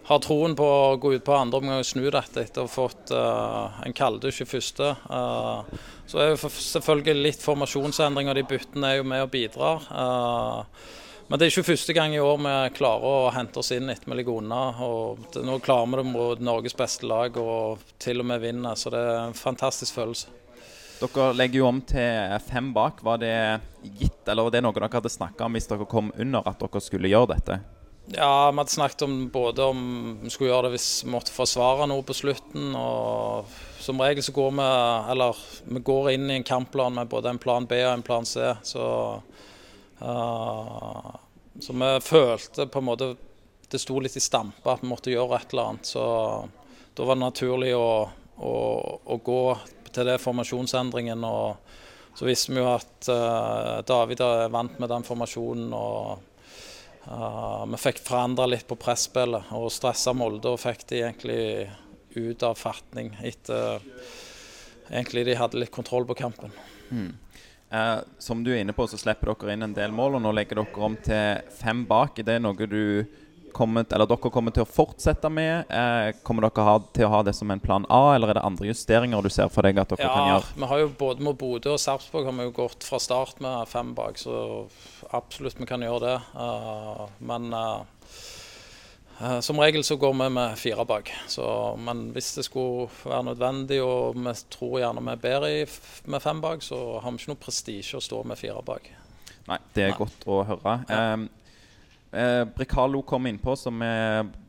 har troen på å gå ut på andre omgang og snu dette etter å ha fått uh, en kalddusj i første. Uh, så er det selvfølgelig litt formasjonsendringer. De byttene er jo med og bidrar. Uh, men det er ikke første gang i år vi klarer å hente oss inn etter unna. og Nå klarer vi det mot Norges beste lag og til og med vinner. Så det er en fantastisk følelse. Dere legger jo om til fem bak. Var det gitt, eller var det noe dere hadde snakka om hvis dere kom under, at dere skulle gjøre dette? Ja, vi hadde snakket om både om vi skulle gjøre det hvis vi måtte forsvare noe på slutten. og Som regel så går vi eller vi går inn i en kampplan med både en plan B og en plan C. Så Uh, så vi følte på en måte Det sto litt i stampe at vi måtte gjøre et eller annet. Så da var det naturlig å, å, å gå til det formasjonsendringen. Og så visste vi jo at uh, David er vant med den formasjonen. og uh, Vi fikk forandra litt på presspillet og stressa Molde og fikk de egentlig ut av fatning etter egentlig de hadde litt kontroll på kampen. Mm. Eh, som du er inne på, så slipper dere inn en del mål, og nå legger dere om til fem bak. Er det noe du kommer, eller dere kommer til å fortsette med? Eh, kommer dere ha, til å ha det som en plan A, eller er det andre justeringer du ser for deg at dere ja, kan gjøre? Vi har jo både med Bodø og Sarpsborg har vi jo gått fra start med fem bak, så absolutt vi kan gjøre det. Uh, men uh, som regel så går vi med fire bak. Så, men hvis det skulle være nødvendig, og vi tror gjerne vi er bedre med fem bak, så har vi ikke noe prestisje å stå med fire bak. Nei, det er Nei. godt å høre. Ja. Eh, Bricalo kom innpå, som vi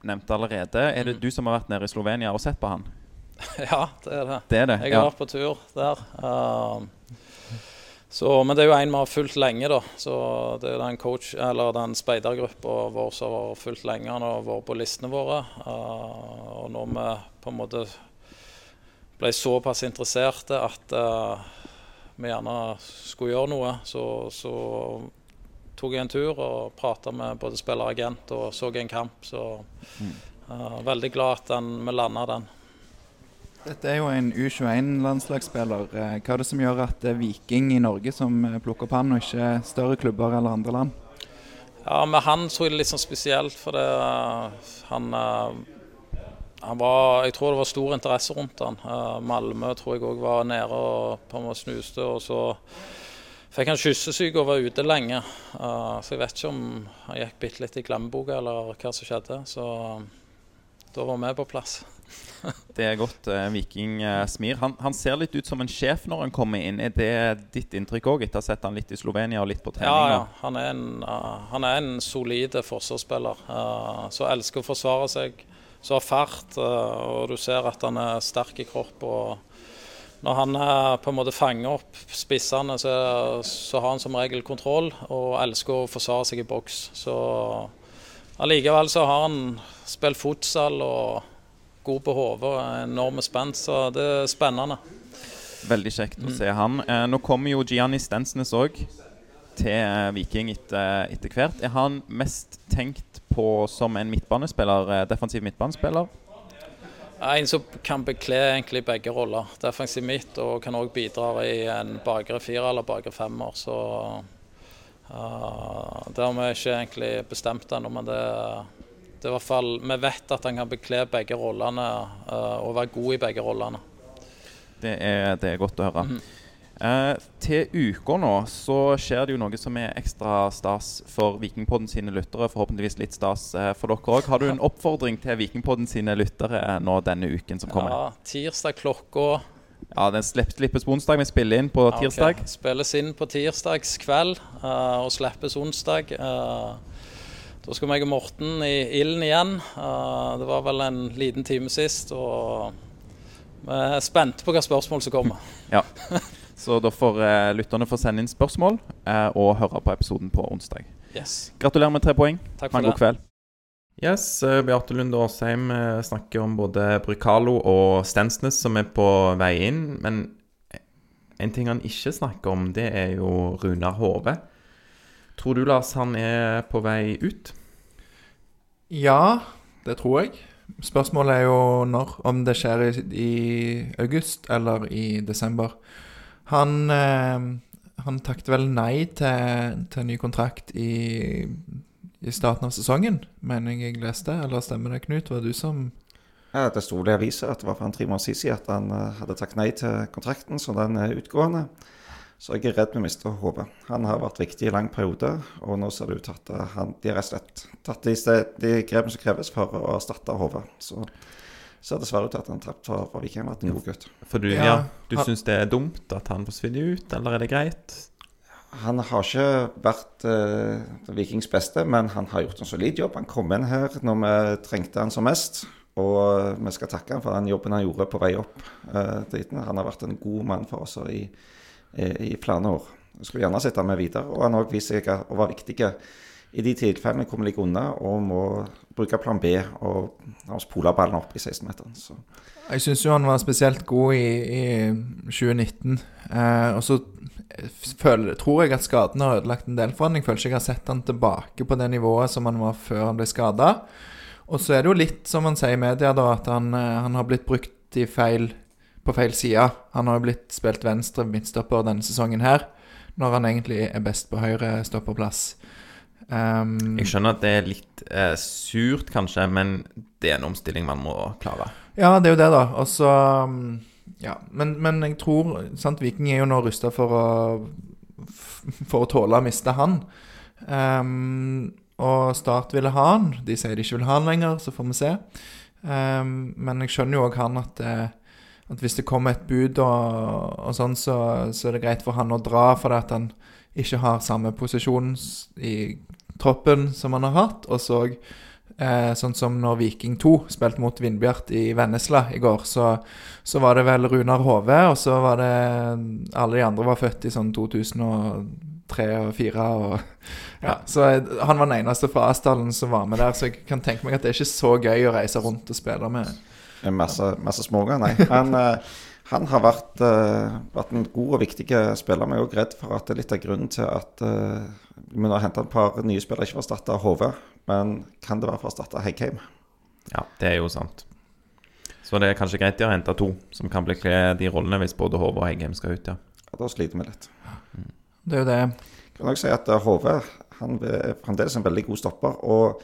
nevnte allerede. Er det mm. du som har vært nede i Slovenia og sett på han? ja, det er det. det, er det. Jeg har ja. vært på tur der. Uh, så, men det er jo en vi har fulgt lenge, da. Så det er den coach, eller den speidergruppa vår som har fulgt lenge. Han har vært på listene våre. Uh, og når vi på en måte ble såpass interesserte at uh, vi gjerne skulle gjøre noe, så, så tok jeg en tur og prata med både spiller og agent og så en kamp. Så uh, veldig glad at den, vi landa den. Dette er jo en U21-landslagsspiller. Eh, Hva er det som gjør at det er Viking i Norge som eh, plukker opp han, og ikke større klubber eller andre land? Ja, Med han tror jeg det litt sånn spesielt, for det, han, eh, han var, Jeg tror det var stor interesse rundt han. Malmø tror jeg òg var nede og på en måte snuste. og så fikk han kyssesyke og var ute lenge. Eh, Så jeg vet ikke om han gikk bitte litt i glemmeboka eller hva som skjedde. Så da var vi på plass. Det er godt. uh, Viking uh, smir. Han, han ser litt ut som en sjef når han kommer inn. Er det ditt inntrykk òg, etter å ha sett han litt i Slovenia og litt på Ja, ja. Han er en, uh, han er en solid forsvarsspiller. Som elsker å forsvare seg. Som har fart, og du ser at han er sterk i kropp. og Når han på en måte fanger opp spissene, så, så har han som regel kontroll og elsker å forsvare seg i boks. Så allikevel så har han spilt futsal og god på hodet og enorme spenn, så det er spennende. Veldig kjekt Mm. å se han. Eh, nå kommer jo Gianni Stensnes òg til eh, Viking etter, etter hvert. Er han mest tenkt på som en midtbanespiller, eh, defensiv midtbanespiller? En som kan bekle egentlig begge roller. Defensiv midt og kan òg bidra i en bakre fire eller bakre femmer. Så uh, det har vi ikke egentlig bestemt ennå, men det, det er i hvert fall Vi vet at han kan bekle begge rollene uh, og være god i begge rollene. Det er, det er godt å høre. Mm. Eh, til uka nå så skjer det jo noe som er ekstra stas for Vikingpodden sine lyttere. Forhåpentligvis litt stas eh, for dere òg. Har du en oppfordring til Vikingpodden sine lyttere nå denne uken som kommer? Ja, tirsdag klokka Ja, Den slipp- slippes på onsdag. Vi spiller inn på Ja, Okay. tirsdag. Spilles inn på tirsdagskveld uh, og slippes onsdag. Uh, da skal meg og Morten i ilden igjen. Uh, det var vel en liten time sist. og vi er spente på hva spørsmål som kommer. Ja. Så da får eh, lytterne få sende inn spørsmål eh, og høre på episoden på onsdag. Yes. Gratulerer med tre poeng. Takk for Ha en god kveld. Yes, eh, Beate Lunde Aasheim eh, snakker om både Brucalo og Stensnes som er på vei inn. Men en ting han ikke snakker om, det er jo Runar Hove. Tror du, Lars, han er på vei ut? Ja, det tror jeg. Spørsmålet er jo når. Om det skjer i, i august eller i desember. Han, eh, han takket vel nei til, til ny kontrakt i, i starten av sesongen, mener jeg jeg leste. Eller stemmer det, Knut? Var det du som Ja, Det sto i avisa at det var for en tre måneder siden at han eh, hadde takket nei til kontrakten, så den er utgående. Så jeg er redd vi mister hodet. Han har vært viktig i lang periode, og nå ser det ut til at han, de har rett og slett tatt de, de grepene som kreves for å erstatte hodet. Så ser dessverre ut til at han har tapt for, for Viking. Har vært en god gutt. For du, Ja, ja, du han- syns det er dumt at han forsvinner ut, eller er det greit? Han har ikke vært eh, Vikings beste, men han har gjort en solid jobb. Han kom inn her når vi trengte han som mest. Og vi skal takke han for den jobben han gjorde på vei opp eh. Han har vært en god mann for oss i, i, flere år. Jeg skulle gjerne sett han med videre. Og han har også vist seg å være viktig i de tilfellene vi ligger unna og må bruke plan B og oss pola ballen opp i 16-meteren. Jeg syns jo han var spesielt god i, i 2019. Eh, og så føler, tror jeg at skaden har ødelagt en del for han. Jeg føler ikke jeg har sett han tilbake på det nivået som han var før han ble skada. Og så er det jo litt som man sier i media, da, at han, eh, han har blitt brukt i feil, på feil side. Han har jo blitt spilt venstre midtstopper denne sesongen her, når han egentlig er best på høyre stopperplass. Um, Jeg skjønner at det er litt eh, surt, kanskje, men det er en omstilling man må klare. Ja, det er jo det, da. Og så um, Ja. Men, men jeg tror sant, Viking er jo nå rusta for å For å tåle å miste han. Um, og Start ville ha han. De sier de ikke vil ha han lenger, så får vi se. Um, men jeg skjønner jo òg han at, eh, at hvis det kommer et bud og, og sånn, så, så er det greit for han å dra fordi at han ikke har samme posisjon i troppen som han har hatt. Og så Eh, sånn som når Viking 2 spilte mot Vindbjart i Vennesla i går, så, så var det vel Runar Hove, og så var det Alle de andre var født i sånn 2003 og 2004 og Ja. Så jeg, han var den eneste fra Asdalen som var med der, så jeg kan tenke meg at det er ikke så gøy å reise rundt og spille med. En masse, masse småunger, nei. Han, eh, han har vært, eh, vært en god og viktig spiller. Men jeg er også redd for at det er litt av grunnen til at uh, vi nå har henta et par nye spillere, ikke for å erstatte HV, men kan det være for å erstatte Heggheim? Ja, det er jo sant. Så det er kanskje greit de har henta to som kan bekle de rollene hvis både HV og Heggheim skal ut, ja. Ja, da sliter vi litt. Det er jo det. kan også si at HV han er fremdeles en veldig god stopper. Og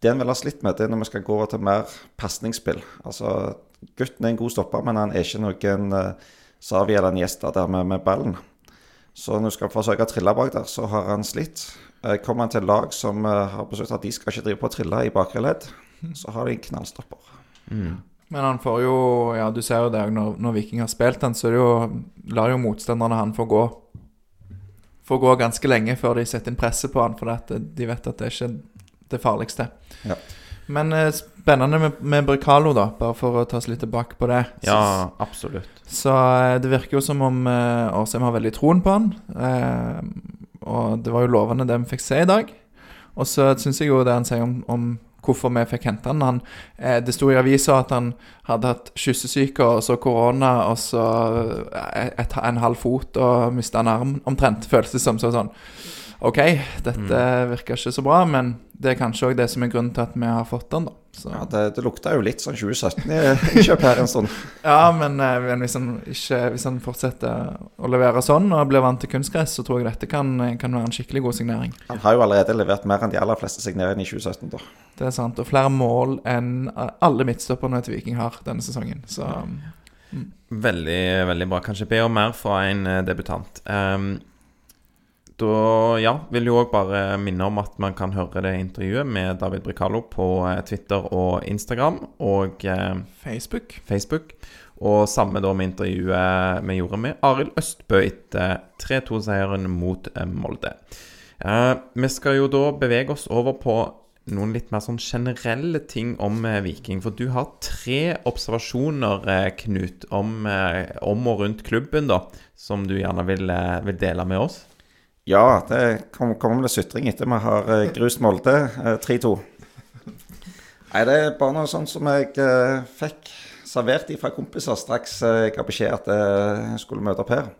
det han vil ha slitt med, det er når vi skal gå over til mer pasningsspill. Altså, gutten er en god stopper, men han er ikke noen uh, Savi eller Niesta der med, med ballen. Så når du skal forsøke å trille bak der, så har han slitt. Uh, Kommer han til lag som uh, har besluttet at de skal ikke drive på å trille i bakre ledd, så har de en knallstopper. Men han får jo Ja, du ser jo det når, når Viking har spilt han, så er det jo, lar jo motstanderne han få gå Får gå ganske lenge før de setter inn presset på han, for de vet at det er ikke det farligste. Ja. Men eh, spennende med, med Bricalo, da, bare for å ta oss litt tilbake på det. Så, Ja, absolutt. så eh, det virker jo som om eh, Årsheim har veldig troen på han. Eh, og det var jo lovende det vi fikk se i dag. Og så syns jeg jo det han sier om, om hvorfor vi fikk hente han, han eh, Det sto i avisa at han hadde hatt kyssesyke og så korona og så et, et, en halv fot og mista en arm omtrent, føltes det som. Så sånn OK, dette virker ikke så bra, men det er kanskje òg det som er grunnen til at vi har fått den, da. Så, Ja, det, det lukta jo litt sånn 2017 i kjøp her en stund. ja, men, eh, men hvis, han ikke, hvis han fortsetter å levere sånn og blir vant til kunstgress, så tror jeg dette kan, kan være en skikkelig god signering. Han har jo allerede levert mer enn de aller fleste signeringene i 2017. da. Det er sant. Og flere mål enn alle midtstopperne til Viking har denne sesongen. Så Veldig, veldig bra. Kanskje be om mer fra en eh, debutant. Ehm, da ja, vil jo òg bare minne om at man kan høre det intervjuet med David Bricalo på eh, Twitter og Instagram og eh, Facebook Facebook. Og samme da med intervjuet vi gjorde med Arild Østbø etter 3-2-seieren mot eh, Molde. Eh, vi skal jo da bevege oss over på noen litt mer sånn generelle ting om eh, Viking. For du har tre observasjoner, Knut, om, om og rundt klubben, da, som du gjerne vil, vil dele med oss. Ja, det kom- kommer vel sutring etter vi har eh, grust Molde eh, 3-2. Nei, det er bare noe sånt som jeg eh, fikk servert fra kompiser straks eh, jeg ga beskjed at eh, jeg skulle møte opp her.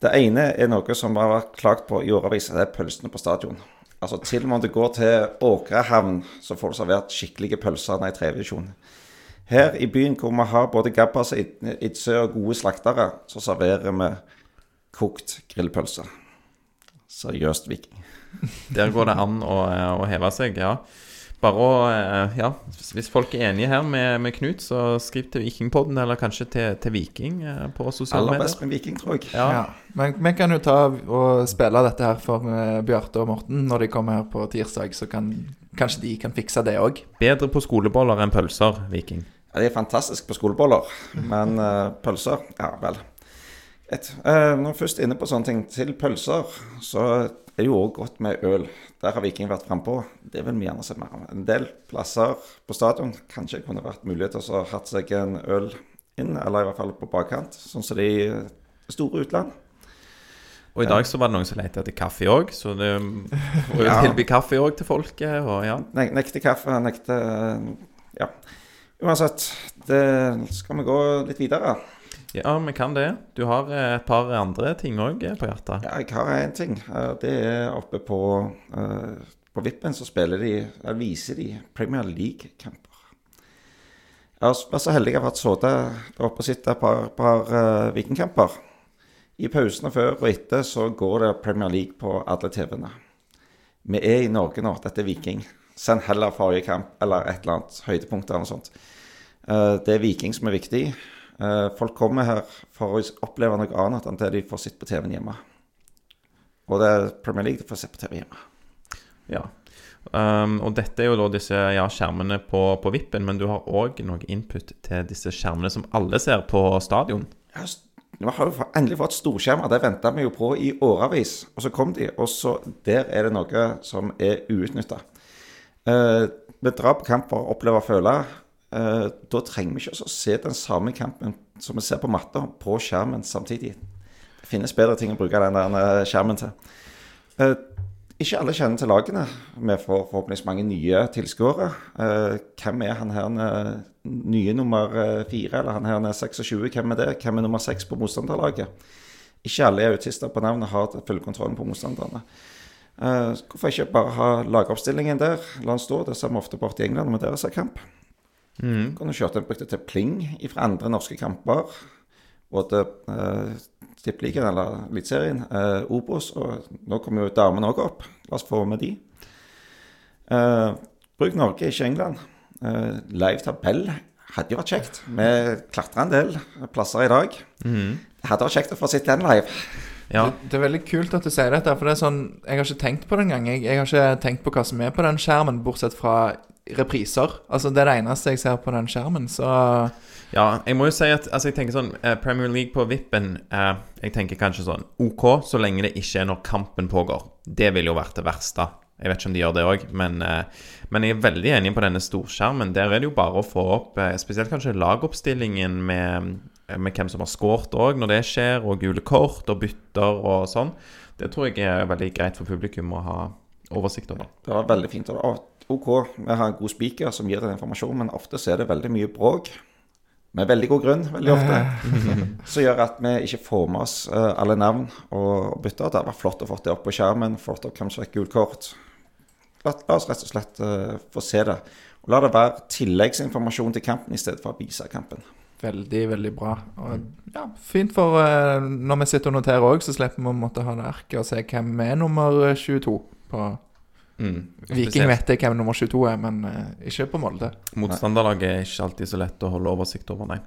Det ene er noe som har vært klagt på i årevis, det er pølsene på stadion. Altså Til og med om du går til Åkrehamn, så får du servert skikkelige pølser i tredjedivisjon. Her i byen hvor vi har både Gabbas, Id- Idsø og gode slaktere, så serverer vi kokt grillpølse. Seriøst, Viking. Der går det an å, eh, å heve seg, ja. Bare å eh, Ja, hvis folk er enige her med, med Knut, så skriv til Vikingpodden, eller kanskje til, til Viking eh, på sosiale Aller best med Viking, tror jeg. Ja. ja. Men vi kan jo ta og spille dette her for Bjarte og Morten når de kommer her på tirsdag, så kan kanskje de kan fikse det òg. Bedre på skoleboller enn pølser, Viking. Ja, de er fantastisk på skoleboller, men pølser Ja vel. Et, eh, når vi først er inne på sånne ting, til pølser, så er det jo òg godt med øl. Der har Viking vært frampå. Det vil vi gjerne se mer av. En del plasser på stadion kanskje kunne vært mulighet til å ha hatt seg en øl inn, eller i hvert fall på bakkant, sånn som de eh, store utland. Og i dag så var det noen som lette etter kaffe òg, så det må jo tilby kaffe òg til folket. Og ja. Ne nekte kaffe, nekte Ja. Uansett, det skal vi gå litt videre. Ja, vi kan det. Du har eh, et par andre ting òg på hjertet. Ja, jeg har én ting. Eh, Det er oppe på eh, På Vippen så spiller de eller viser de Premier League-kamper. Jeg har vært så heldig jeg har fått sittet oppe og sett et par, par uh, Vikingcamper. I pausene før og etter så går det Premier League på alle TV-ene. Vi er i Norge nå. Dette er Viking. Send heller forrige kamp eller et eller annet høydepunkt eller noe sånt. Uh, det er Viking som er viktig. Eh, folk kommer her for å oppleve noe annet enn det de får sett på TV-en hjemme. Og det er Premier League de får se på TV hjemme. Ja. Um, og dette er jo da disse ja, skjermene på, på Vippen, men du har òg noe input til disse skjermene som alle ser på stadion. Ja, Vi har jo endelig fått storskjermer. Det venta vi jo på i årevis. Og så kom de, og så der er det noe som er uutnytta. Uh, vi drar på kamp for å oppleve og føle. Eh, da trenger vi ikke å se den samme kampen som vi ser på matta, på skjermen samtidig. Det finnes bedre ting å bruke den eh, skjermen til. Eh, ikke alle kjenner til lagene. Vi får forhåpentligvis mange nye tilskuere. Hvem er han her nye nummer fire, eller han her er 26? Hvem er det? Hvem er nummer seks på motstanderlaget? Ikke alle er autister på navnet har følgekontrollen på motstanderne. Hvorfor ikke bare ha lagoppstillingen der? La den stå. Det ser vi ofte bort i England når vi der ser kamp. Mm. Kunne kjørt en brukte til pling fra andre norske kamper. Både eh, Tippeligaen eller Eliteserien, eh, Obos, og nå kommer jo damene òg opp. La oss få med de. Eh, bruk Norge, ikke England. Eh, live tabell hadde jo vært kjekt. Vi klatra en del plasser i dag. Det hadde vært kjekt å få sett den live. Ja. Det, det er veldig kult at du sier dette, for det er sånn Jeg har ikke tenkt på det engang. Jeg, jeg har ikke tenkt på hva som er på den skjermen, bortsett fra repriser. Altså Det er det eneste jeg ser på den skjermen, så Ja, jeg må jo si at altså, jeg tenker sånn eh, Premier League på vippen eh, Jeg tenker kanskje sånn OK, så lenge det ikke er når kampen pågår. Det ville jo vært det verste. Jeg vet ikke om de gjør det òg, men, eh, men jeg er veldig enig på denne storskjermen. Der er det jo bare å få opp eh, spesielt kanskje lagoppstillingen med, med hvem som har skåret òg, når det skjer, og gule kort og bytter og sånn. Det tror jeg er veldig greit for publikum å ha oversikt over. Det var veldig fint. Og OK, vi har en god speaker som gir den informasjonen, men ofte så er det veldig mye bråk. Med veldig god grunn, veldig ofte. Som gjør at vi ikke får med oss eh, alle navn og bytter. Det var flott å få det opp på skjermen, flott opp hvem som fikk gult kort. La, la oss rett og slett uh, få se det. Og la det være tilleggsinformasjon til kampen i stedet for å vise kampen. veldig, veldig bra. Og ja, fint for uh, når vi sitter og noterer òg, så slipper vi å måtte ha det arket og se hvem er nummer 22 på Mm. Viking vet jeg hvem nummer 22 er, men eh, ikke på Molde. Motstanderlaget er ikke alltid så lett å holde oversikt over, nei.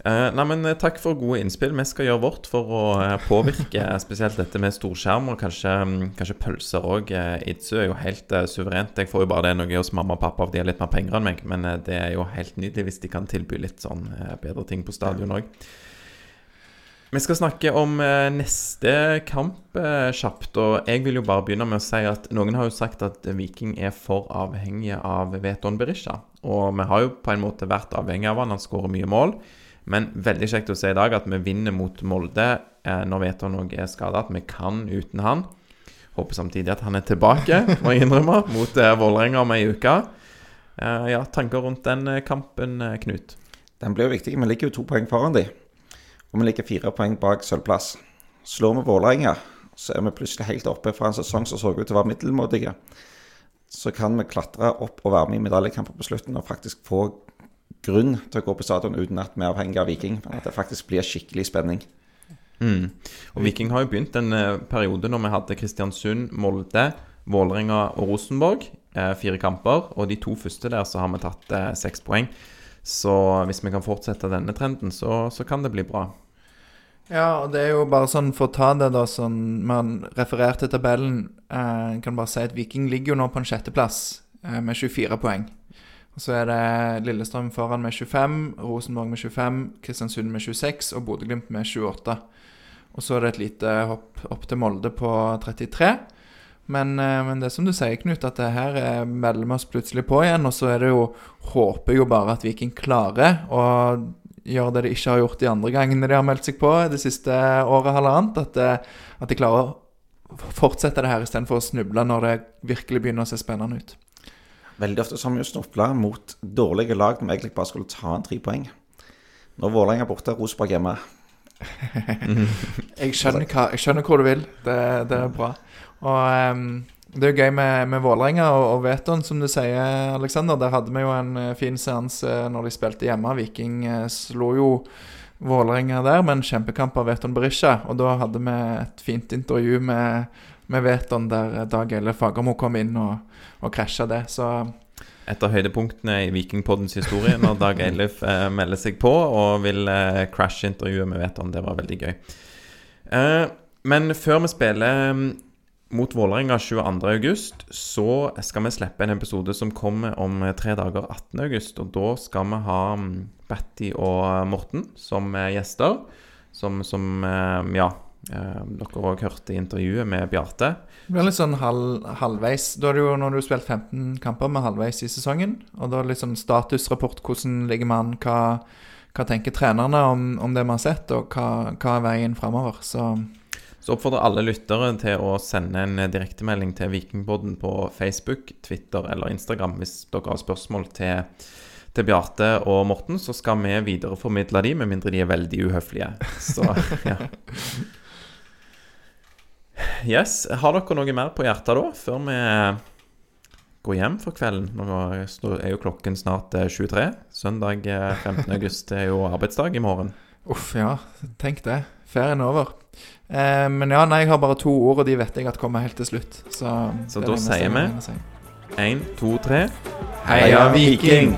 Uh, nei, men eh, Takk for gode innspill. Vi skal gjøre vårt for å påvirke spesielt dette med storskjerm og kanskje, mm, kanskje pølser òg. Idsu er jo helt uh, suverent. Jeg får jo bare det noe hos mamma og pappa, for de har litt mer penger enn meg. Men uh, det er jo helt nydelig hvis de kan tilby litt sånn bedre ting på stadion òg. Vi skal snakke om eh, neste kamp eh, kjapt. Og jeg vil jo bare begynne med å si at noen har jo sagt at Viking er for avhengige av Veton Berisha. Og vi har jo på en måte vært avhengig av han, han skårer mye mål. Men veldig kjekt å se i dag at vi vinner mot Molde eh, når Veton òg er skada. At vi kan uten han. Håper samtidig at han er tilbake, må jeg innrømme, mot Vålerenga om ei uke. Ja, tanker rundt den kampen, Knut? Den blir jo viktig. Vi ligger jo to poeng foran de. Og vi ligger fire poeng bak sølvplass. Slår vi Vålerenga, så er vi plutselig helt oppe fra en sesong som så ut til å være middelmådige. Så kan vi klatre opp og være med i medaljekamper på slutten og faktisk få grunn til å gå på stadion uten at vi er avhengig av Viking. Men at det faktisk blir skikkelig spenning. Mm. Og Viking har jo begynt en eh, periode når vi hadde Kristiansund, Molde, Vålerenga og Rosenborg. Eh, fire kamper. Og de to første der så har vi tatt eh, seks poeng. Så hvis vi kan fortsette denne trenden, så, så kan det bli bra. Ja, og det er jo bare sånn for å ta det, da, sånn man refererer til tabellen eh, Kan bare si at Viking ligger jo nå på en sjetteplass eh, med 24 poeng. Og Så er det Lillestrøm foran med 25, Rosenborg med 25, Kristiansund med 26 og Bodø-Glimt med 28. Og så er det et lite hopp opp til Molde på 33. Men, eh, men det er som du sier, Knut, at det her eh, melder vi oss plutselig på igjen. Og så er det jo Håper jo bare at Viking klarer å gjøre det de ikke har gjort de andre gangene de har meldt seg på det siste året halvannet. At, at de klarer å fortsette det her istedenfor å snuble når det virkelig begynner å se spennende ut. Veldig ofte har vi jo snubla mot dårlige lag når vi egentlig bare skulle ta en tre poeng. Når Vålerenga er borte, Rosenborg hjemme. Jeg skjønner, hva, jeg skjønner hvor du vil. Det, det er bra. Og um, det er jo gøy med, med Vålerenga og, og Veton, som du sier, Aleksander. Der hadde vi jo en eh, fin seanse når de spilte hjemme. Viking eh, slo jo Vålerenga der med en kjempekamp av Veton Berisha. Og da hadde vi et fint intervju med, med Veton der Dag Eile Fagermo kom inn og, og krasja det. Så Et av høydepunktene i Vikingpoddens historie når Dag Eilif eh, melder seg på og vil eh, crashe intervjuet med Veton. Det var veldig gøy. Eh, men før vi spiller mm, mot Vålerenga 22.8, så skal vi slippe en episode som kommer om eh, tre dager 18.8. Og da skal vi ha mm, Batty og Morten som eh, gjester. Som, som eh, ja, dere òg hørte i intervjuet med Bjarte. det blir litt sånn halv, halvveis. Da er det jo når du har spilt 15 kamper med halvveis i sesongen. Og da er det litt sånn statusrapport. Hvordan ligger man? Hva, hva tenker trenerne om, om det vi har sett, og hva, hva er veien framover? Så Så oppfordrer alle lyttere til å sende en direktemelding til Vikingpodden på Facebook, Twitter eller Instagram hvis dere har spørsmål til, til Bjarte og Morten. Så skal vi videreformidle de, med mindre de er veldig uhøflige. Så, ja. Yes. Har dere noe mer på hjertet da, før vi går hjem for kvelden. Nå er jo klokken snart eh, 23. Søndag eh, 15. august er jo arbeidsdag i morgen. Uff, ja. Tenk det. Ferien er over. Eh, men ja, nei, jeg har bare to ord, og de vet jeg at kommer helt til slutt. Så, Så da sier vi. Én, to, tre. Heia Viking!